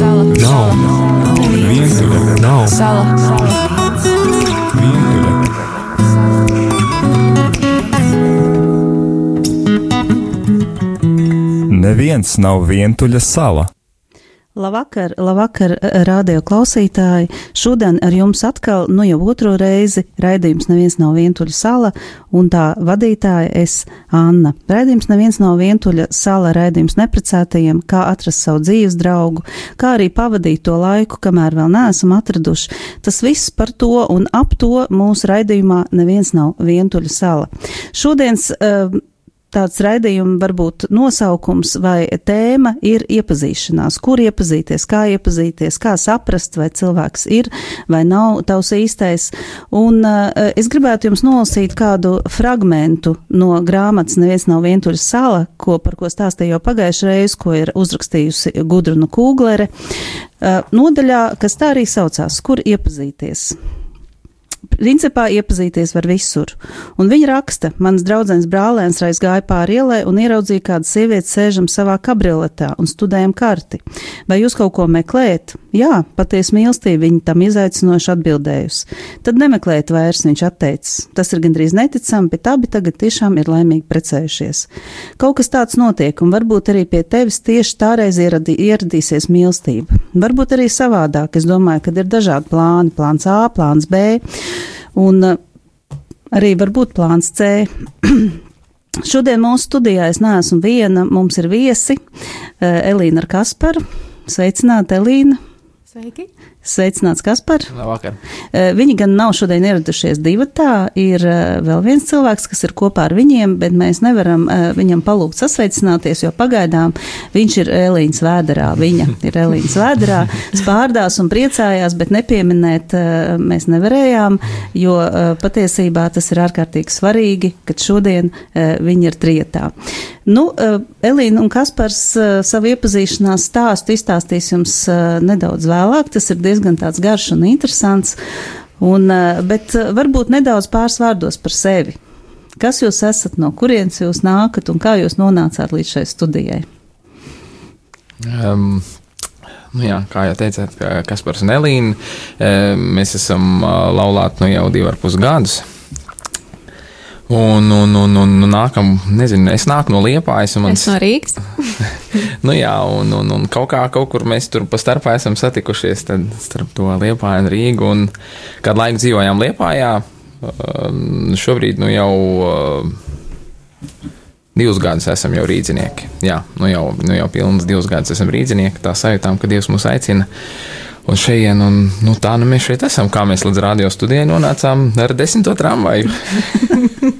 Sala. Nav. Vientuļa. Nav. Sala. Vientuļa. Neviens nav vientuļa sala. Labvakar, labvakar, rādio klausītāji! Šodien ar jums atkal, nu jau otro reizi, raidījums neviens nav vientuļa sala, un tā vadītāja es, Anna. Raidījums neviens nav vientuļa sala, raidījums neprecētajiem, kā atrast savu dzīves draugu, kā arī pavadīt to laiku, kamēr vēl neesam atraduši. Tas viss par to un ap to mūsu raidījumā neviens nav vientuļa sala. Šodienas uh, tāds raidījuma varbūt nosaukums vai tēma ir iepazīšanās. Kur iepazīties, kā iepazīties, kā saprast, vai cilvēks ir vai nav tavs īstais. Un uh, es gribētu jums nolasīt kādu fragmentu no grāmatas Neviens nav vientuļs sala, ko par ko stāstīju jau pagājušajā reizē, ko ir uzrakstījusi Gudruna Kūglere. Uh, nodaļā, kas tā arī saucās, kur iepazīties principā iepazīties var visur. Un viņa raksta, mans draudzens brālēns reiz gāja pāri ielai un ieraudzīja kādu sievieti sēžam savā kabrioletā un studējam karti. Vai jūs kaut ko meklējat? Jā, patiesi mīlestība viņa tam izaicinoši atbildējusi. Tad nemeklējiet vairs, viņš atteicis. Tas ir gandrīz neticami, bet abi tagad tiešām ir laimīgi precējušies. Kaut kas tāds notiek, un varbūt arī pie tevis tieši tāreiz ieradī, ieradīsies mīlestība. Varbūt arī savādāk. Es domāju, ka ir dažādi plāni, plāns A, plāns B. Un uh, arī varbūt plāns C. Šodien mūsu studijā es neesmu viena, mums ir viesi uh, Elīna ar Kasparu. Sveicināta, Elīna! Sveiki! Sveicināts, Kaspar. Labvakar. Viņi gan nav šodien ieradušies divatā, ir vēl viens cilvēks, kas ir kopā ar viņiem, bet mēs nevaram viņam palūgt sasveicināties, jo pagaidām viņš ir Elīnas vēderā. Viņa ir Elīnas vēderā, spārdās un priecājās, bet nepieminēt mēs nevarējām, jo patiesībā tas ir ārkārtīgi svarīgi, kad šodien viņi ir trietā. Nu, Elīna un Kaspars savu iepazīšanās stāstu izstāstīs jums nedaudz vēlāk. Tas ir diezgan tāds garš un interesants, un, bet varbūt nedaudz pāris vārdos par sevi. Kas jūs esat, no kurienes jūs nākat un kā jūs nonācāt līdz šai studijai? Um, Nu jā, kā jau teicāt, Kaspars un Elīna, mēs esam laulāti nu jau divi ar pus gadus. Un, un, un, un nākam, nezinu, es nāku no Liepājas. Mans... Es no Rīgas. nu jā, un, un, un kaut kā, kaut kur mēs tur pa starpā esam satikušies, tad starp to Liepāju un Rīgu. Un kādu laiku dzīvojām Liepājā, šobrīd nu jau divus gadus esam jau rīdzinieki. Jā, nu jau, nu jau pilns divus gadus esam rīdzinieki, tā sajūtām, ka Dievs mūs aicina uz šejienes. Un nu, tā nu mēs šeit esam. Kā mēs līdz radio studijai nonācām ar desmito tramvaju.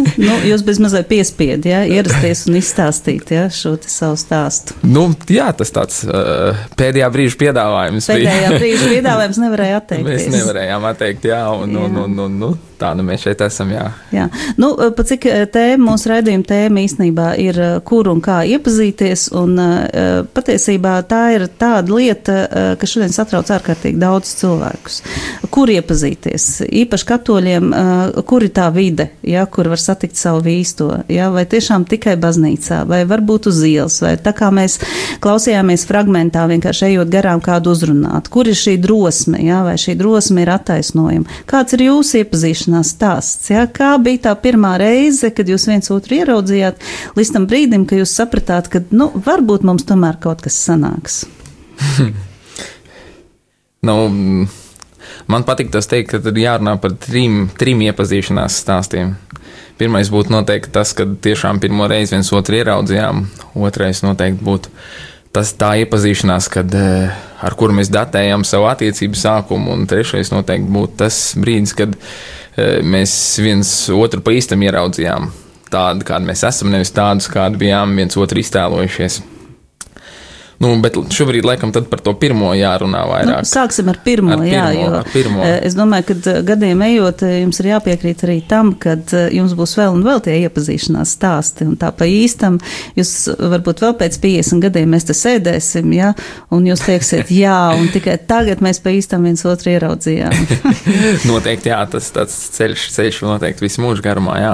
nu, jūs bezmazliet piespiedat, ja, ierasties un izstāstīt ja, šo savu stāstu. Nu, jā, tas tāds uh, pēdējā brīža piedāvājums. Pēdējā bija. brīža piedāvājums nevarēja atteikt. Mēs nevarējām atteikt, jā, un, jā. un, un, un, un nu, tā nu mēs šeit esam. Jā, jā. Nu, pa cik tēma mūsu raidījuma tēma īstenībā ir, kur un kā iepazīties, un uh, patiesībā tā ir tāda lieta, uh, kas šodien satrauc ārkārtīgi daudz cilvēkus. Kur iepazīties? Īpaši katoļiem, uh, kur ir tā vide, ja, kur var satikt savu vīsto, ja, vai tiešām tikai baznīcā, vai varbūt uz ielas, vai tā kā mēs klausījāmies fragmentā, vienkārši ejot garām kādu uzrunāt. Kur ir šī drosme, ja, vai šī drosme ir attaisnojama? Kāds ir jūsu iepazīšanās stāsts? Ja? Kā bija tā pirmā reize, kad jūs viens otru ieraudzījāt, līdz tam brīdim, ka jūs sapratāt, ka, nu, varbūt mums tomēr kaut kas sanāks? nu, man patīk tas teikt, ka ir jārunā par trim, trim iepazīšanās stāstiem. Pirmais būtu noteikti tas, ka tiešām pirmo reizi viens otru ieraudzījām. Otrais noteikti būtu tas tā iepazīšanās, kad, eh, ar kuru mēs datējam savu attiecību sākumu. Un trešais noteikti būtu tas brīdis, kad eh, mēs viens otru pa īstam ieraudzījām. Tādu, kādi mēs esam, nevis tādus, kādi bijām viens otru iztēlojušies. Nu, bet šobrīd laikam par to pirmo jārunā vairāk. Nu, sāksim ar pirmo, ar jā, pirmo, jo ar pirmo. Eh, es domāju, ka eh, gadiem ejot, eh, jums ir jāpiekrīt arī tam, ka jums būs vēl un vēl tie iepazīšanās stāsti, un tā pa īstam jūs varbūt vēl pēc 50 gadiem mēs te sēdēsim, jā, un jūs teiksiet, jā, un tikai tagad mēs pa īstam viens otru ieraudzījām. noteikti, jā, tas tāds ceļš, ceļš noteikti visu mūžu garumā, jā.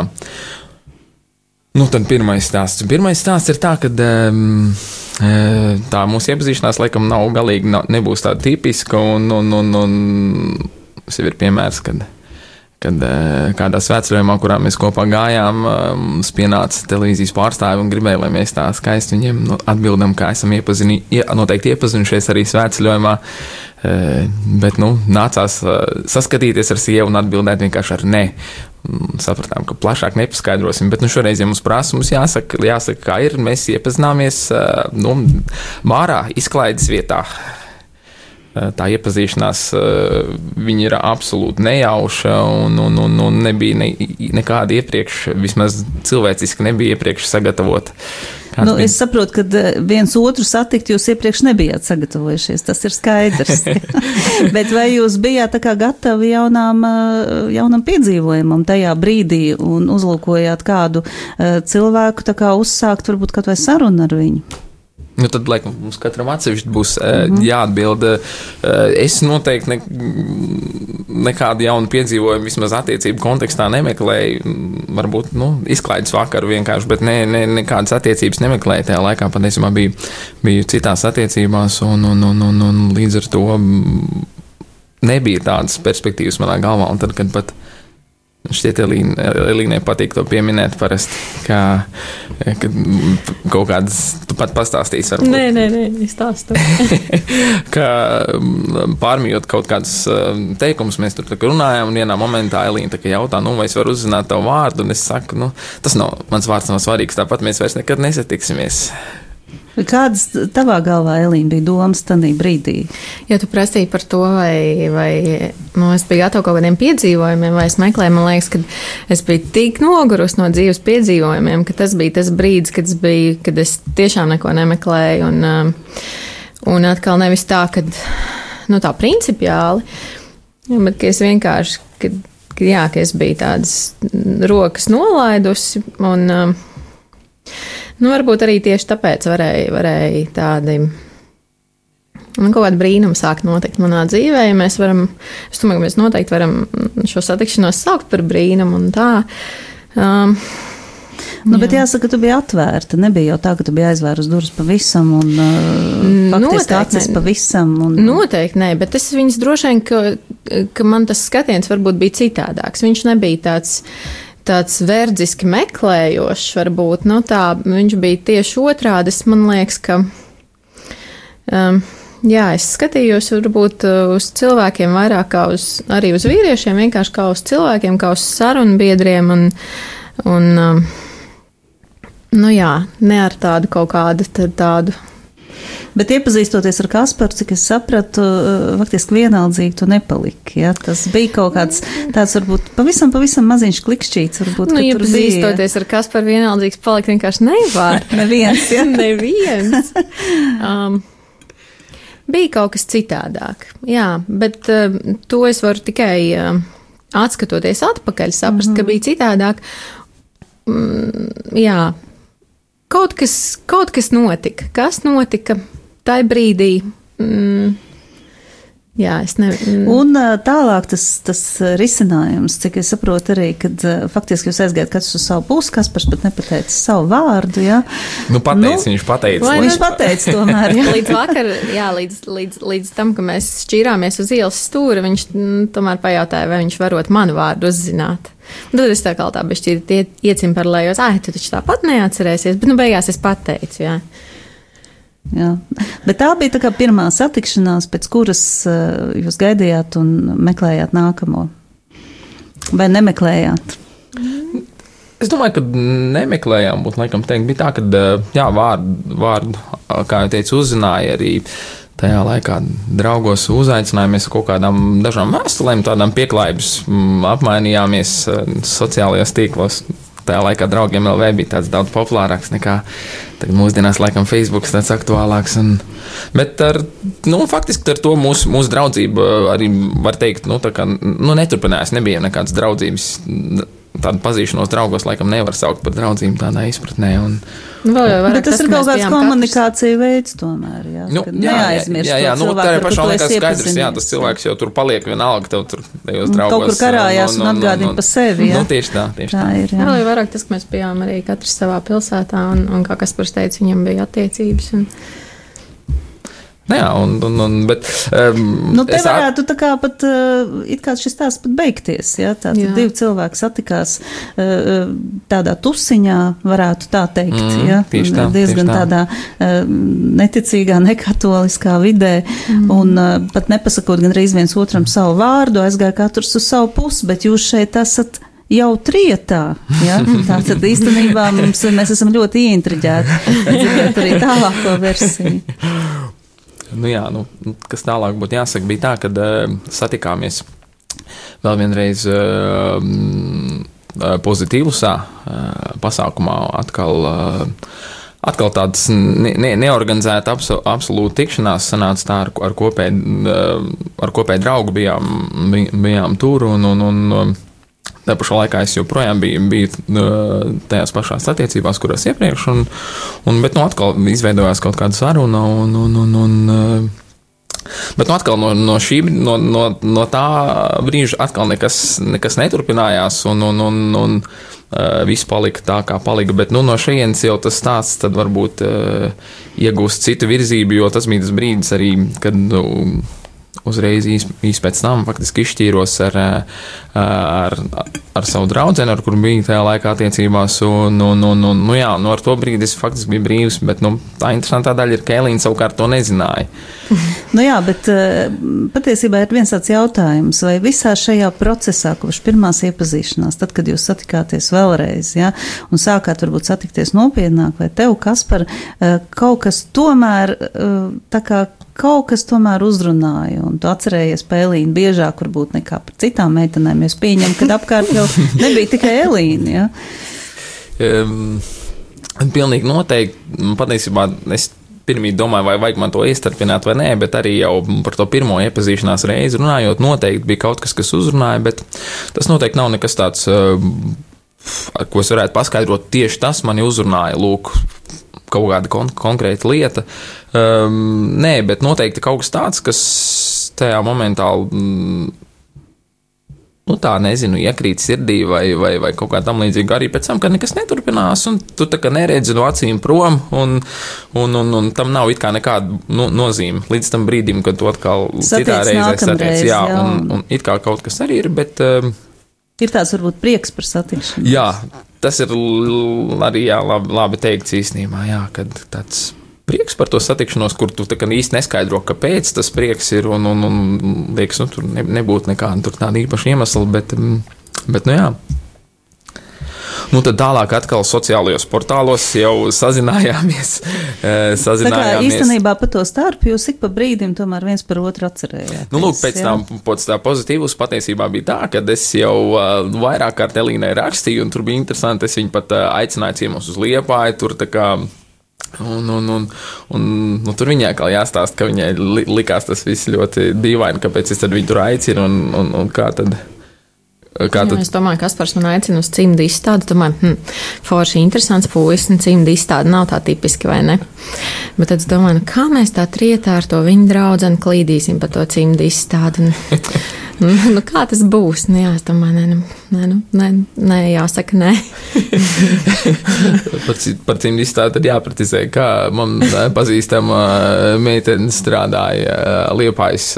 Nu, tad pirmais stāsts. Pirmais stāsts ir tā, ka um, tā mūsu iepazīšanās laikam nav galīgi, nav, nebūs tāda tipiska, un, un, un, un tas jau ir piemērs, kad kad kādā svētceļojumā, kurā mēs kopā gājām, mums pienāca televīzijas pārstāvi un gribēja, lai mēs tā skaisti viņiem nu, atbildam, ka esam iepazini, noteikti iepazinušies arī svētceļojumā. Bet, nu, nācās saskatīties ar sievu un atbildēt vienkārši ar nē. Sapratām, ka plašāk nepaskaidrosim, bet nu, šoreiz, ja mums prasa, mums jāsaka, jāsaka, kā ir. Mēs iepazināmies nu, mārā, izklaides vietā tā iepazīšanās ir absolūti nejauša un, un, un, un nebija ne, nekāda iepriekš, vismaz cilvēciski nebija iepriekš sagatavota. Nu, bija? es saprotu, ka viens otru satikt jūs iepriekš nebijāt sagatavojušies, tas ir skaidrs. Bet vai jūs bijāt gatavi jaunām, jaunam piedzīvojumam tajā brīdī un uzlūkojāt kādu cilvēku kā uzsākt varbūt kaut vai sarunu ar viņu? Nu, tad, laikam, mums katram atsevišķi būs mm -hmm. jāatbild. Es noteikti ne, nekādu jaunu piedzīvojumu, vismaz attiecību kontekstā, nemeklēju. Varbūt nu, izklaides vakaru vienkārši, bet ne, ne, nekādas attiecības nemeklēju. Tajā laikā patiesībā biju, biju citās attiecībās, un, un, un, un, un līdz ar to nebija tādas perspektīvas manā galvā. Un tad, kad pat Šķiet, Elīnai patīk to pieminēt parasti, kā kaut kādas, tu pat pastāstīsi varbūt. Nē, nē, nē, es stāstu. kā pārmijot kaut kādus teikumus, mēs tur runājām, un vienā momentā Elīna jautā, nu, vai es varu uzzināt tavu vārdu, un es saku, nu, tas nav, mans vārds nav svarīgs, tāpat mēs vairs nekad nesatiksimies. Kādas tavā galvā, Elīna, bija domas tajā brīdī? Ja tu prasīji par to, vai, vai nu, es biju gatava kaut kādiem piedzīvojumiem, vai es meklēju, man liekas, ka es biju tik nogurusi no dzīves piedzīvojumiem, ka tas bija tas brīdis, kad es, biju, kad es tiešām neko nemeklēju. Un, um, un atkal nevis tā, ka nu, tā principiāli, bet es vienkārši, kad, jā, ka es biju tādas rokas nolaidusi. Un, um, Nu, varbūt arī tieši tāpēc varēja, varēja tādi. Nu, kaut kāda brīnuma sāk notikt manā dzīvē. Ja mēs varam, es domāju, ka mēs noteikti varam šo satikšanos saukt par brīnumu un tā. Um, Nu, jā. bet jāsaka, tu biji atvērta. Nebija jau tā, ka tu biji aizvērusi durvis pavisam un uh, faktiski acis pavisam. Un... Noteikti nē, bet es viņas droši vien, ka, ka man tas skatiens varbūt bija citādāks. Viņš nebija tāds. Uh, tāds verdziski meklējošs, varbūt nu, tā, viņš bija tieši otrādi. Man liekas, ka um, jā, es skatījos varbūt uh, uz cilvēkiem vairāk kā uz, arī uz vīriešiem, vienkārši kā uz cilvēkiem, kā uz sarunbiedriem un, un um, nu jā, ne ar tādu kaut kādu tādu Bet iepazīstoties ar Kasparu, cik es sapratu, eh, faktiski vienaldzīgi tu nepaliki. Ja? Tas bija kaut kāds tāds, varbūt pavisam, pavisam maziņš klikšķīts. Varbūt, nu, iepazīstoties bija. ar Kasparu, vienaldzīgs palikt vienkārši nevar. Neviens, ja? Neviens. Um, bija kaut kas citādāk. Jā, bet uh, to es varu tikai uh, atskatoties atpakaļ, saprast, mm -hmm. ka mhm. bija citādāk. Mm, jā, kaut kas, kaut kas notika. Kas notika? tajā brīdī. Mm, Jā, es nevaru. Un tālāk tas, tas risinājums, cik es saprotu arī, kad faktiski jūs aizgājat katrs uz savu pusi, kas pats pat nepateica savu vārdu, jā. Nu, pateic, nu, viņš pateica. Vai viņš pateica tomēr, jā. līdz vakar, jā, līdz, līdz, līdz tam, ka mēs šķīrāmies uz ielas stūra, viņš mm, tomēr pajautāja, vai viņš varot manu vārdu uzzināt. Un tad es tā kā tā bešķīri iecimparlējos, ai, tu taču tāpat neatcerēsies, bet nu beigās es pateicu, jā. Jā. Bet tā bija tā pirmā satikšanās, pēc kuras uh, jūs gaidījāt un meklējāt nākamo. Vai nemeklējāt? Es domāju, ka nemeklējām, būtu laikam teikt, bija tā, ka eh, jā, vārdu, vārdu, kā jau teicu, uzzināja arī tajā laikā draugos uzaicinājāmies kaut kādām dažām vēstulēm, tādām pieklājības mm, apmainījāmies eh, sociālajos tīklos tajā laikā draugiem LV bija tāds daudz populārāks nekā mūsdienās, laikam, Facebook tāds aktuālāks. Un, bet ar, nu, faktiski ar to mūsu, mūsu draudzība arī var teikt, nu, tā kā, nu, neturpinājās, nebija nekādas draudzības tādu pazīšanos draugos laikam nevar saukt par draudzību tādā izpratnē. Un, Nu, vēl jau vairāk Bet tas ir kaut kāds komunikācija veids, tomēr. Jā, Nu, ka jā, jā, neaizmirst jā, jā, to nu, tā ir pašā laikā skaidrs, jā, tas cilvēks jau tur paliek vienalga, tev tur tajos Un draugos. kaut kur karājās un atgādina par sevi, jā. Nu, tieši tā, tieši Tā tā. ir. Vēl Jā. jau vairāk tas, ka mēs bijām arī katrs savā pilsētā, un, un kā Kaspars teica, viņam bija attiecības. Un, jā, un, un, un, bet, um, Nu, te varētu tā kā pat, uh, it kā šis tās pat beigties, ja tātad Jā. divi cilvēki satikās uh, tādā tusiņā, varētu tā teikt, Mm, ja, tieši tā, diezgan tieši tā. tādā uh, neticīgā, nekatoliskā vidē, mm. un uh, pat nepasakot gan reiz viens otram savu vārdu, aizgāja katrs uz savu pusi, bet jūs šeit esat jau trietā. Ja? Tātad īstenībā mums, mēs esam ļoti ieintriģēti dzirdēt arī tālāko versiju. Nu, jā, nu, kas tālāk būtu jāsaka, bija tā, ka uh, satikāmies vēl vienreiz uh, pozitīvusā uh, pasākumā atkal. Uh, Atkal tādas ne, ne, neorganizēta abso, absolūta tikšanās sanāca tā, ar, ar kopēju ar kopēju draugu bijām, bij- bijām tur un, un, un Tā pašā laikā es joprojām biju, biju tajās pašās attiecībās, kurās iepriekš, un, un, bet nu, atkal izveidojās kaut kāda saruna. Un, un, un, un, bet nu, atkal no, no, šī, no, no, no tā brīža atkal nekas, nekas neturpinājās, un, un, un, un uh, viss palika tā, kā palika. Bet nu, no šejienes jau tas stāsts varbūt uh, iegūst citu virzību, jo tas bija tas brīdis arī, kad. Nu, uzreiz īs, īs pēc tam faktiski izšķīros ar, eh, ar, ar savu draugu, ar kuru biju tajā laikā attiecībās. Un, un, un, un, nu, jā, nu, ar to brīdi es faktiski biju brīvs, bet nu, tā interesantā daļa ir, ka Elīna savukārt to nezināja. Nu jā, bet eh, patiesībā ir viens tāds jautājums, vai visā šajā procesā, kopš pirmās iepazīšanās, tad, kad jūs satikāties vēlreiz, ja, un sākāt varbūt satikties nopietnāk, vai tev, Kaspar, eh, kaut kas tomēr, tā kā kaut kas tomēr uzrunāja, un tu atcerējies Pēlīnu biežāk varbūt nekā par citām meitenēm, es pieņemu, ka apkārt jau nebija tikai Elīna, ja. Um, pilnīgi noteikti, patiesībā es pirmie domāju, vai vajag man to iestarpināt vai nē, bet arī jau par to pirmo iepazīšanās reizi runājot, noteikti bija kaut kas, kas uzrunāja, bet tas noteikti nav nekas tāds, ko es varētu paskaidrot. Tieši tas mani uzrunāja, lūk, kaut kāda kon konkrēta lieta. Um, nē, bet noteikti kaut kas tāds, kas tajā momentā. Mm, nu, tā nezinu, iekrīt sirdī vai, vai, vai kaut kā tam līdzīga. Arī pēc tam, kad nekas neturpinās, un tu tā kā neredzi no acīm prom, un, un, un, un tam nav it kā nekāda nu, nozīme līdz tam brīdim, kad tu atkal Satiec citā reizē satiec. Jā, jā. un, un it kā kaut kas arī ir, bet. Um, Ir tāds varbūt prieks par satikšanu. Jā, tas ir arī jā, labi, labi teikts īstenībā, jā, kad tāds prieks par to satikšanos, kur tu īsti neskaidro, kāpēc tas prieks ir, un, un, un liekas, nu, tur ne, nebūtu nekāda tāda īpaša iemesla, bet, mm, bet, nu jā. Nu, tad tālāk atkal sociālajos portālos jau sazinājāmies. eh, Tā kā sazinājāmies. īstenībā pa to starpu jūs ik pa brīdim tomēr viens par otru atcerējāt. Nu, lūk, pēc tam pēc tā pozitīvas patiesībā bija tā, ka es jau uh, vairāk kārt Elīnai rakstīju, un tur bija interesanti. Es viņu pat uh, aicināju ciemos uz liepāju. Tur tā kā. Un, un, un, un nu, tur viņai kā jāstāsta, ka viņai li, likās tas viss ļoti dīvaini, kāpēc es viņu tur aicinu un, un, un kā tad. Kā Jā, tad es domāju, ka Kaspars man aicina uz cimdu izstādi. Domāju, hm, forši interesants puisis, un cimdu izstāde nav tā tipiski, vai ne? Bet tad es domāju, nu, kā mēs tā trietā ar to viņu draugu klīdīsim pa to cimdu izstādi. Un, nu, nu, kā tas būs? Nu, jā, es domāju, nē, nu, nē, nu, nē, nē jāsaka, nē. par, par cimdu izstādi tad jāpratizē, kā man pazīstama meitene strādāja Liepājas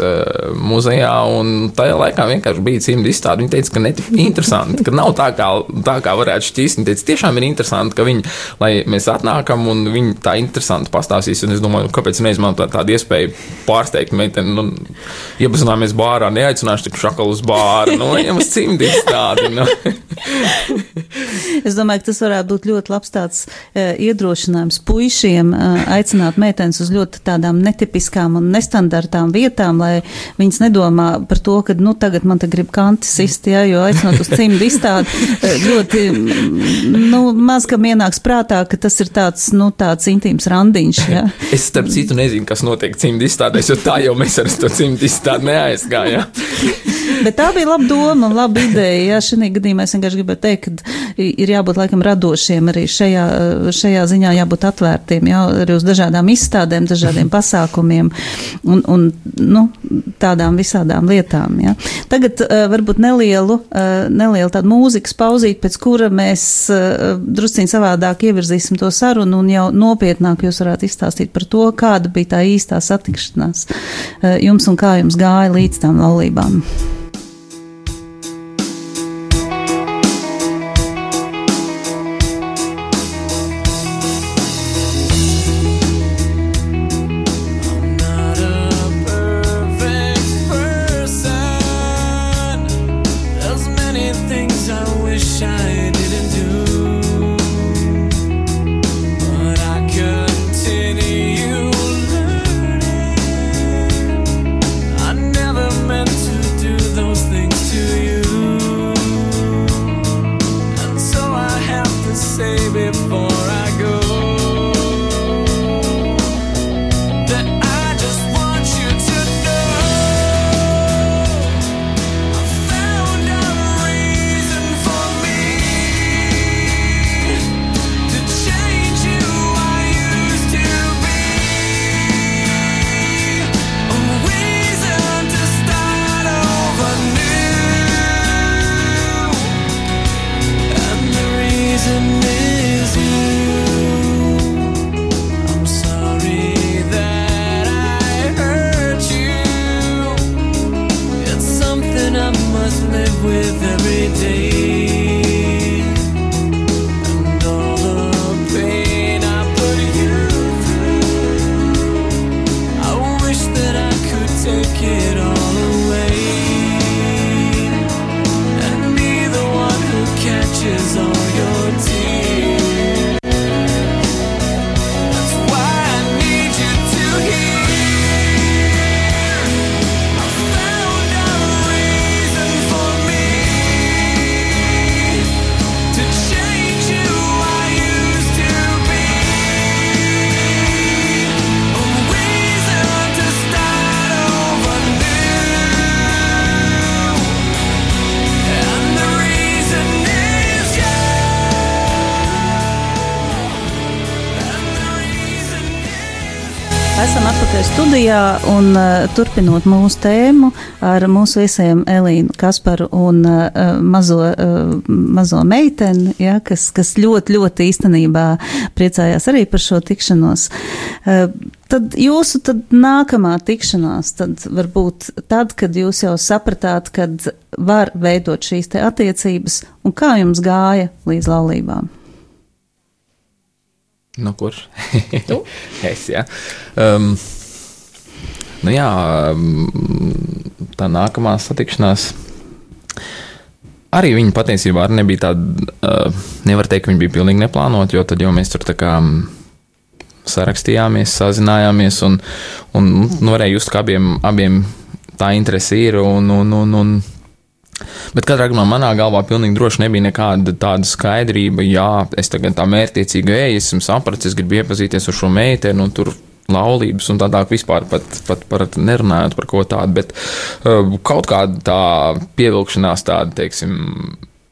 muzejā, un tajā laikā vienkārši bija cimdu izstāde. Viņa teica, ka ne tik interesanti, ka nav tā kā, tā kā varētu šķist. Viņa teica, tiešām ir interesanti, ka viņi, lai mēs atnākam un viņi tā interesanti pastāstīs, un es domāju, nu, kāpēc neizmantot tādu iespēju pārsteigt meiteni, nu, iepazināmies bārā, neaicināšu tik šakalu uz bāru, nu, ejam uz cimdu izstādi. Nu. es domāju, ka tas varētu būt ļoti labs tāds uh, iedrošinājums puišiem, uh, aicināt meitenes uz ļoti tādām netipiskām un nestandartām vietām, lai viņas nedomā par to, ka, nu, tagad man te grib kanti sist, ja, jo aicinot uz cimdu izstādi, uh, ļoti, nu, maz kam ienāks prātā, ka tas ir tāds, nu, tāds intīms randiņš, ja. es, starp citu, nezinu, kas notiek cimdu izstādēs, jo tā jau mēs ar to cimdu izstādi neaizgājām. Bet tā bija laba doma un laba ideja. Jā, šī gadījumā es vienkārši gribēju teikt, ka ir jābūt laikam radošiem arī šajā, šajā ziņā, jābūt atvērtiem, jā, arī uz dažādām izstādēm, dažādiem pasākumiem un, un nu, tādām visādām lietām. Jā. Tagad uh, varbūt nelielu, uh, nelielu tādu mūzikas pauzīt, pēc kura mēs uh, drusciņ savādāk ievirzīsim to sarunu un jau nopietnāk jūs varētu izstāstīt par to, kāda bija tā īstā satikšanās jums un kā jums gāja līdz tām laulībām. Studijā un uh, turpinot mūsu tēmu ar mūsu viesiem Elīnu Kasparu un uh, mazo, uh, mazo meiteni, ja, kas, kas ļoti, ļoti īstenībā priecājās arī par šo tikšanos. Uh, Tad jūsu tad nākamā tikšanās, tad varbūt tad, kad jūs jau sapratāt, kad var veidot šīs te attiecības, un kā jums gāja līdz laulībām? Nu, kurš? es, jā. Um, Nu, jā, mm, tā nākamā satikšanās. Arī viņa patiesībā arī nebija tāda, uh, nevar teikt, ka viņa bija pilnīgi neplānota, jo tad jau mēs tur tā kā mm, sarakstījāmies, sazinājāmies un, un nu, varēja just, ka abiem, abiem tā interese ir. Un, un, un, un, Bet katrā gadījumā manā galvā pilnīgi droši nebija nekāda tāda skaidrība, jā, es tagad tā mērķiecīgi eju, esmu sapratis, es gribu iepazīties ar šo meiteni, un tur laulības un tādāk vispār pat, pat, pat nerunājot par ko tādu, bet uh, kaut kāda tā pievilkšanās tāda, teiksim,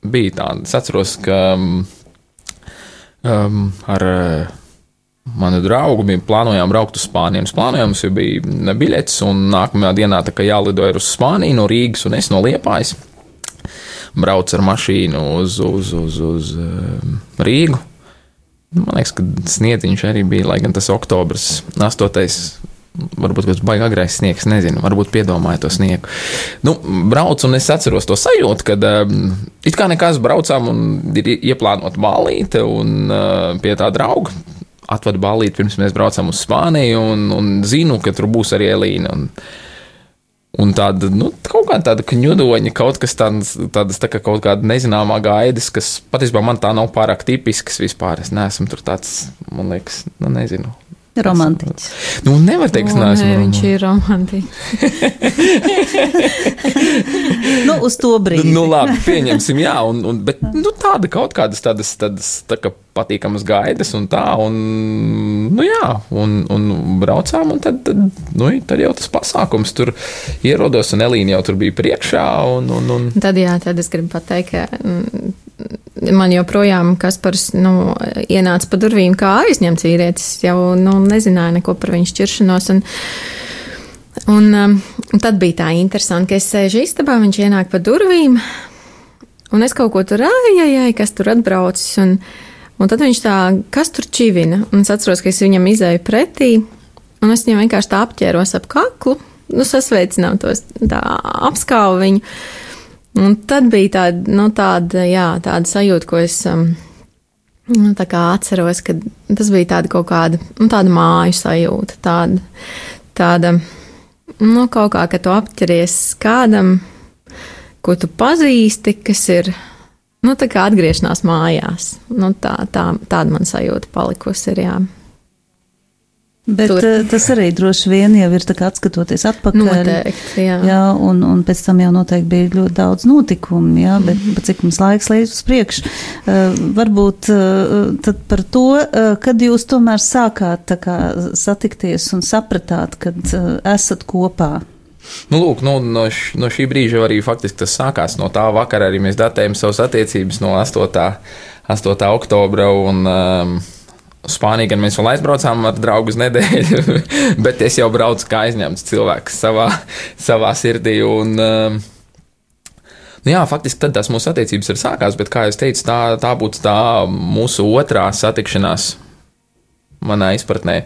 bija tāda. Es atceros, ka um, ar uh, manu draugu bija plānojām braukt uz Spāniju. Plānojām jau bija biļets, un nākamajā dienā tā kā jālido ir uz Spāniju no Rīgas un es no Liepājas. Braucu ar mašīnu uz, uz, uz, uz uh, Rīgu man liekas, ka sniedziņš arī bija, lai gan tas oktobris 8. Varbūt tas bija agrais sniegs, nezinu, varbūt piedomāju to sniegu. Nu, braucu un es atceros to sajūtu, kad um, it kā nekas braucām un ir ieplānota balīte un uh, pie tā drauga. Atvadu balīti pirms mēs braucām uz Spāniju un, un zinu, ka tur būs arī Elīna. Un, Un tāda, nu, kaut kāda tāda kņudoņa, kaut kas tāds, tādas tā kā kaut kāda nezināmā gaidas, kas patiesībā man tā nav pārāk tipisks vispār. Es neesmu tur tāds, man liekas, nu, nezinu. Romantiķis. Nu, nevar teikt, ka neesmu. nē, viņš ir romantiķis. Nu, uz to brīdi. Nu, labi, pieņemsim, jā, un, un, bet nu, tāda kaut kādas tādas, tādas tā kā patīkamas gaidas un tā, un, nu, jā, un, un braucām, un tad, tad, nu, tad jau tas pasākums tur ierodos, un Elīna jau tur bija priekšā, un, un, un Tad, jā, tad es gribu pateikt, ka mm, man joprojām Kaspars nu, ienāca pa durvīm kā aizņemts vīrietis. Jau nu, nezināja neko par viņu šķiršanos. Un, un, um, un tad bija tā interesanti, ka es sēžu istabā, viņš ienāk pa durvīm, un es kaut ko tur ājai, kas tur atbraucis. Un, un tad viņš tā, kas tur čivina? Un es atceros, ka es viņam izēju pretī, un es viņam vienkārši tā apķēros ap kaklu, nu, sasveicinātos, tā apskāvu viņu. Un tad bija tāda, nu, tāda, jā, tāda sajūta, ko es um, nu, atceros, ka tas bija tāda kaut kāda, nu, tāda māju sajūta, tāda, tāda, nu, kaut kā, ka tu apķeries kādam, ko tu pazīsti, kas ir, nu, tā kā atgriešanās mājās. Nu, tā, tā, tāda man sajūta palikusi ir, jā. Bet Tur. eh, tas arī droši vien jau ir atskatoties atpakaļ. Noteikti, jā. Jā, un, un pēc tam jau noteikti bija ļoti daudz notikumu, jā, bet mm. cik mums laiks līdz uz priekšu. Uh, varbūt uh, tad par to, uh, kad jūs tomēr sākāt tā kā satikties un sapratāt, kad uh, esat kopā. Nu, lūk, nu, no, š, no šī brīža arī faktiski tas sākās. No tā vakara arī mēs datējam savas attiecības no 8. 8. oktobra. Un, um, Spānijā gan mēs vēl aizbraucām ar draugu uz nedēļu, bet es jau braucu kā aizņemts cilvēks savā, savā sirdī. Un, um, Nu jā, faktiski tad tās mūsu attiecības ir sākās, bet, kā jau teicu, tā, tā būtu tā mūsu otrā satikšanās manā izpratnē.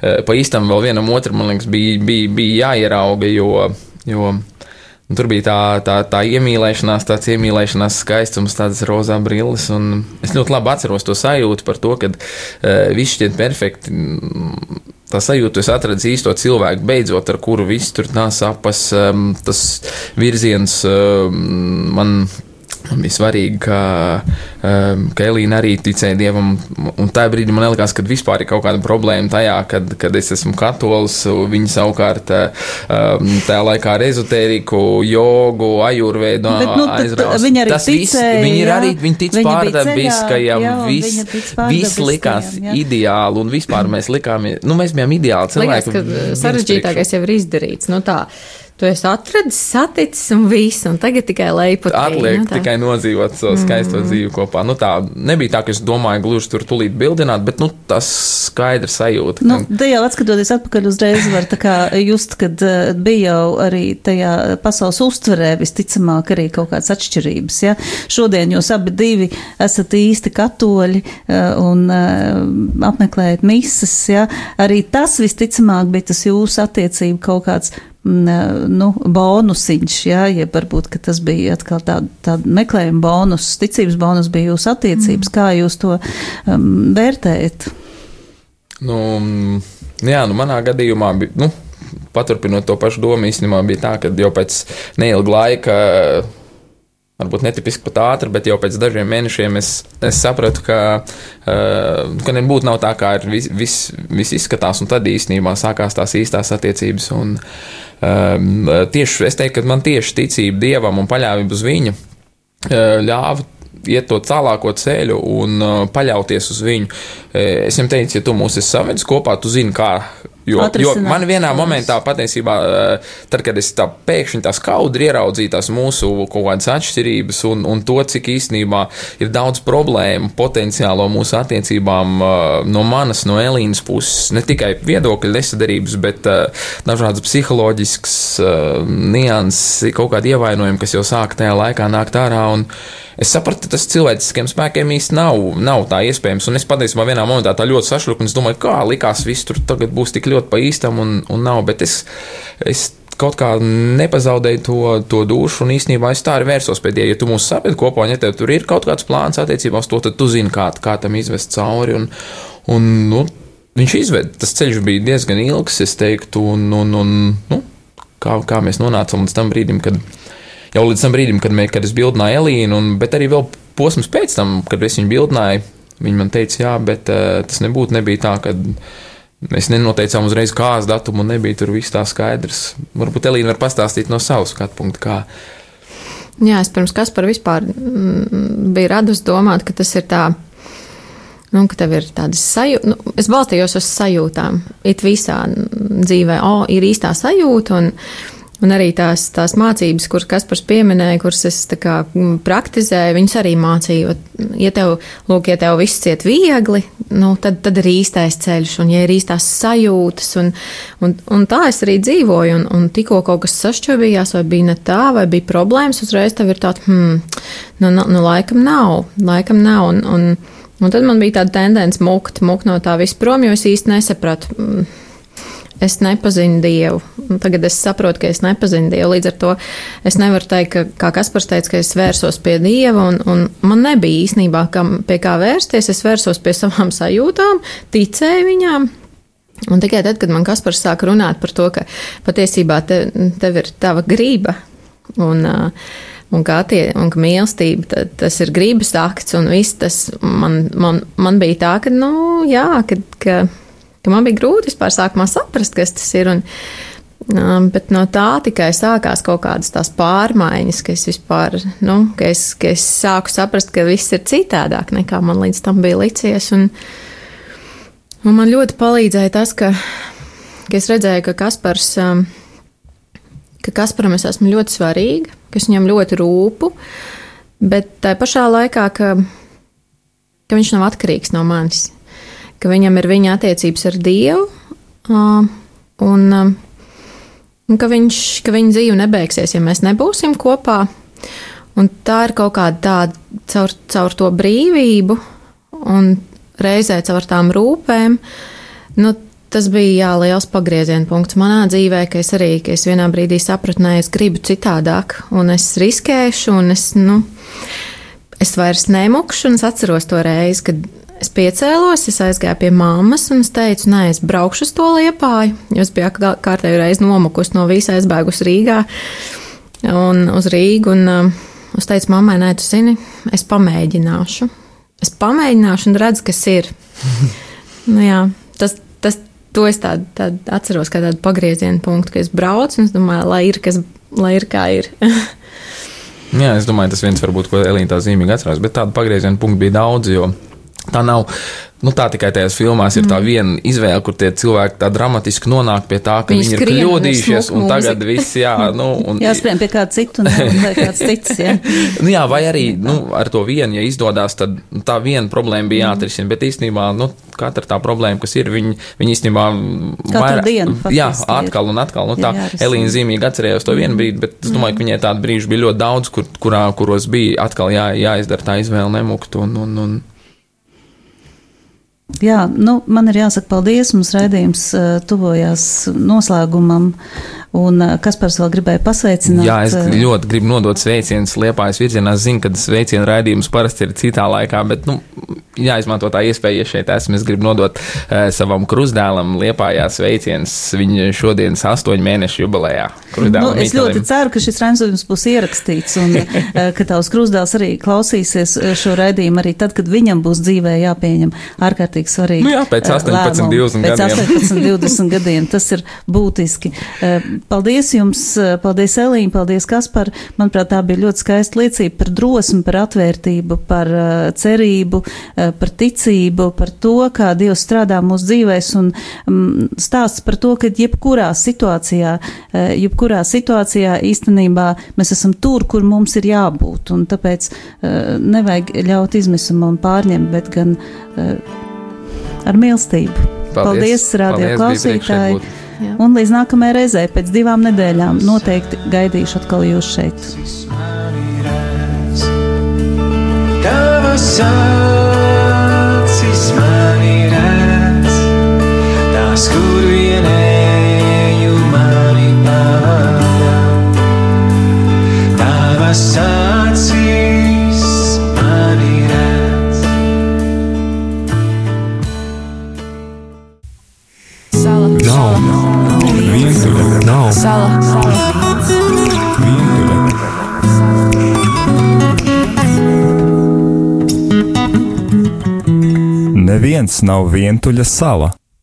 Eh, Pa īstam vēl vienam otram, man liekas, bija, bija, bija jāierauga, jo, jo nu, tur bija tā, tā, tā iemīlēšanās, tāds iemīlēšanās skaistums, tādas rozā brilles. un Es ļoti labi atceros to sajūtu par to, ka uh, viss šķiet perfekti. Tā sajūta, es atradu īsto cilvēku, beidzot, ar kuru viss tur nāca sapas, um, tas virziens um, Man bija svarīgi, ka, um, ka Elīna arī ticēja dievam. Un tajā brīdī man liekas, ka vispār ir kaut kāda problēma tajā, kad, kad es esmu katolis. Viņa savukārt um, tajā laikā ar ezotēriku, jogu, ajurvēdu Bet, nu, aizraust. viņa arī Tas viss, ticēja, viņa ir jā. arī viņa tic Viņa pārdabiskajam, viss, viņa viss pārdabiskajam, likās jā. ideāli, un vispār mēs likāmies, nu mēs bijām ideāli Liekas, cilvēki. ka sarežģītākais jau ir izdarīts. Nu, tā, tu esi atradis, saticis un viss, un tagad tikai leipot. Atliek nu, nu, tikai nodzīvot savu skaisto mm. dzīvi kopā. Nu, tā nebija tā, ka es domāju, gluži tur tulīt bildināt, bet nu, tas skaidrs sajūta. Nu, ka- te jau atskatoties atpakaļ uzreiz, var tā kā just, kad uh, bija jau arī tajā pasaules uztverē visticamāk arī kaut kādas atšķirības. Ja? Šodien jūs abi divi esat īsti katoļi uh, un uh, apmeklējat mises. Ja? Arī tas visticamāk bija tas jūsu attiecību kaut kāds mm, nu, bonusiņš, jā, ja varbūt ka tas bija atkal tāda tā meklējuma bonus, ticības bonus bija jūsu attiecības. Mm. Kā jūs to um, vērtējat? Nu, mm, jā, nu, manā gadījumā bija. Nu, Paturpinot to pašu domu, īstenībā bija tā, ka jau pēc neilga laika, varbūt netipiski pat ātri, bet jau pēc dažiem mēnešiem es, es sapratu, ka, uh, ka nebūtu nav tā, kā viss vis, vis izskatās, un tad īstenībā sākās tās īstās attiecības. Un, um, tieši es teiktu, ka man tieši ticība dievam un paļāvība uz viņu uh, ļāva iet to tālāko ceļu un uh, paļauties uz viņu. Uh, es viņam teicu, ja tu mūs esi savedis kopā, tu zini, kā. Jo, jo man vienā momentā, patiesībā, uh, tad, kad es tā pēkšņi tā skaudri ieraudzīju tās mūsu kaut kādas atšķirības un, un to, cik īstenībā ir daudz problēmu potenciālo mūsu attiecībām uh, no manas, no Elīnas puses, ne tikai viedokļu nesadarības, bet uh, dažādas psiholoģiskas nianses, kaut kādi ievainojumi, kas jau sāk tajā laikā nākt ārā. Un, Es sapratu, tas cilvēciskiem spēkiem īsti nav, nav tā iespējams. Un es patiesībā vienā momentā tā ļoti sašuku, un es domāju, kā likās, viss tur tagad būs tik ļoti pa īstam, un, un nav. Bet es, es kaut kā nepazaudēju to, to dušu, un īstenībā es tā arī vērsos pie Dieva. Ja tu mūs saprati kopā, un ja tev tur ir kaut kāds plāns attiecībā uz to, tad tu zini, kā, kā tam izvest cauri. Un, un, nu, viņš izved, tas ceļš bija diezgan ilgs, es teiktu, un, un, un nu, kā, kā mēs nonācām līdz tam brīdim, kad jau līdz tam brīdim, kad, mē, kad es bildināju Elīnu, un, bet arī vēl posms pēc tam, kad es viņu bildināju, viņa man teica, jā, bet uh, tas nebūtu nebija tā, ka mēs nenoteicām uzreiz kāzu datumu, un nebija tur viss tā skaidrs. Varbūt Elīna var pastāstīt no savas skatu punkta, kā. Jā, es pirms kas par vispār mm, biju radus domāt, ka tas ir tā, nu, ka tev ir tādas sajūtas, nu, es balstījos uz sajūtām. It visā dzīvē, o, ir īstā sajūta, un, un arī tās, tās mācības, kuras Kaspars pieminēja, kuras es kā mm, praktizēju, viņas arī mācīju. Ja tev, lūk, ja tev viss iet viegli, nu, tad, tad ir īstais ceļš, un ja ir īstās sajūtas, un, un, un tā es arī dzīvoju, un, un tikko kaut kas sašķobījās, vai bija ne tā, vai bija problēmas, uzreiz tev ir tāds, hmm, nu, nu, nu laikam nav, laikam nav, un, un, un tad man bija tāda tendence mukt, mukt no tā viss prom, jo es īsti nesapratu. Es nepazinu Dievu. Tagad es saprotu, ka es nepazinu Dievu. Līdz ar to es nevaru teikt, ka, kā Kaspars teica, ka es vērsos pie Dieva, un, un man nebija īstenībā kam, pie kā vērsties. Es vērsos pie savām sajūtām, ticēju viņām. Un tikai tad, kad man Kaspars sāka runāt par to, ka patiesībā te, tev ir tava grība, un, un kā tie, un ka mīlestība, tas ir gribas akts, un viss tas man, man, man bija tā, ka, nu, jā, ka, ka ka man bija grūti vispār sākumā saprast, kas tas ir. Un, um, bet no tā tikai sākās kaut kādas tās pārmaiņas, ka es vispār, nu, ka es, ka es sāku saprast, ka viss ir citādāk nekā man līdz tam bija licies. Un, un man ļoti palīdzēja tas, ka, ka es redzēju, ka Kaspars, um, ka Kasparam es esmu ļoti svarīga, ka es viņam ļoti rūpu, bet tā pašā laikā, ka, ka viņš nav atkarīgs no manis ka viņam ir viņa attiecības ar Dievu, un, un ka, viņš, ka viņa dzīve nebeigsies, ja mēs nebūsim kopā. Un tā ir kaut kāda tāda caur, caur to brīvību un reizē caur tām rūpēm. Nu, tas bija jā, liels pagrieziena punkts manā dzīvē, ka es arī ka es vienā brīdī sapratu, ka es gribu citādāk, un es riskēšu, un es, nu, es vairs nemukšu, es atceros to reizi, kad Es piecēlos, es aizgāju pie mammas un es teicu, nē, es braukšu uz to liepāju, es biju kārtēju reizi nomukus no visa aizbēgus Rīgā un uz Rīgu. Un, um, es teicu, mammai, nē, tu zini, es pamēģināšu. Es pamēģināšu un redzu, kas ir. nu, jā, tas, tas, to es tādu, tādu atceros kā tādu pagriezienu punktu, ka es braucu un es domāju, lai ir, kas, lai ir kā ir. Jā, es domāju, tas viens varbūt, ko Elīna tā zīmīgi atcerās, bet tādu pagriezienu punktu bija daudz, jo Tā nav Nu, tā tikai tajās filmās ir mm. tā viena izvēle, kur tie cilvēki tā dramatiski nonāk pie tā, ka viņi, viņi ir kļūdījušies, un tagad viss, jā, nu. Un, Jāspriem pie kāda citu, vai kāds cits, jā. nu, jā, vai arī, nu, ar to vienu, ja izdodas, tad tā viena problēma bija mm. jāatrisina, bet īstenībā, nu, katra tā problēma, kas ir, viņi, viņi īstenībā vairāk, dienu, jā, atkal un atkal, nu, tā Elīna zīmīgi atcerējās to vienu brīdi, bet es domāju, ka viņai tādu brīžu bija ļoti daudz, kur, kurā, kuros bija atkal jā, jāizdara tā izvēle nemukt un, un, un Jā, nu, man ir jāsaka paldies. Mums raidījums uh, tuvojās noslēgumam. Un uh, Kaspars vēl gribēja pasveicināt. Jā, es ļoti gribu nodot sveicienus Liepājas virzienā. Es zinu, ka sveicienu raidījums parasti ir citā laikā, bet, nu, jāizmanto tā iespēja, ja šeit esmu. Es gribu nodot uh, savam krustdēlam Liepājā sveicienus viņa šodienas astoņu mēnešu jubilejā. Nu, es ļoti ceru, ka šis raidījums būs ierakstīts un uh, ka tavs krustdēls arī klausīsies šo raidījumu arī tad, kad viņam būs dzīvē jāpieņem ārkārtīgi svarīgi. Nu jā, pēc 18, 20 pēc gadiem. 18, 20 gadiem tas ir būtiski. Eh, paldies jums, eh, paldies Elīna, paldies Kaspar. Manuprāt, tā bija ļoti skaista liecība par drosmi, par atvērtību, par eh, cerību, par ticību, par to, kā Dievs strādā mūsu dzīvēs un mm, stāsts par to, ka jebkurā situācijā, jebkurā situācijā īstenībā mēs esam tur, kur mums ir jābūt. Un tāpēc nevajag ļaut izmisumam pārņemt, bet gan ar mīlestību. Paldies, Paldies radio klausītāji! Un līdz nākamajai reizei, pēc divām nedēļām, noteikti gaidīšu atkal jūs šeit. Tavas acis man ir redz, tās, kur vienēju mani pavada. Tavas acis. Sala. Nav. Nav. Vientuļa. Nav. Sala. Sala. Neviens nav vientuļa sala.